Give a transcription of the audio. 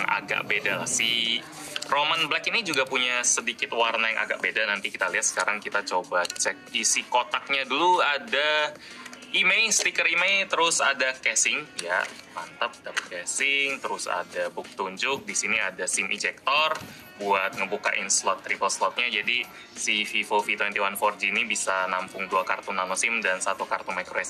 yang agak beda. Si Roman Black ini juga punya sedikit warna yang agak beda. Nanti kita lihat sekarang kita coba cek isi kotaknya. Dulu ada IMEI, stiker IMEI, terus ada casing, ya mantap dapat casing, terus ada book tunjuk, di sini ada SIM ejector buat ngebukain slot triple slotnya, jadi si Vivo V21 4G ini bisa nampung dua kartu nano SIM dan satu kartu micro SD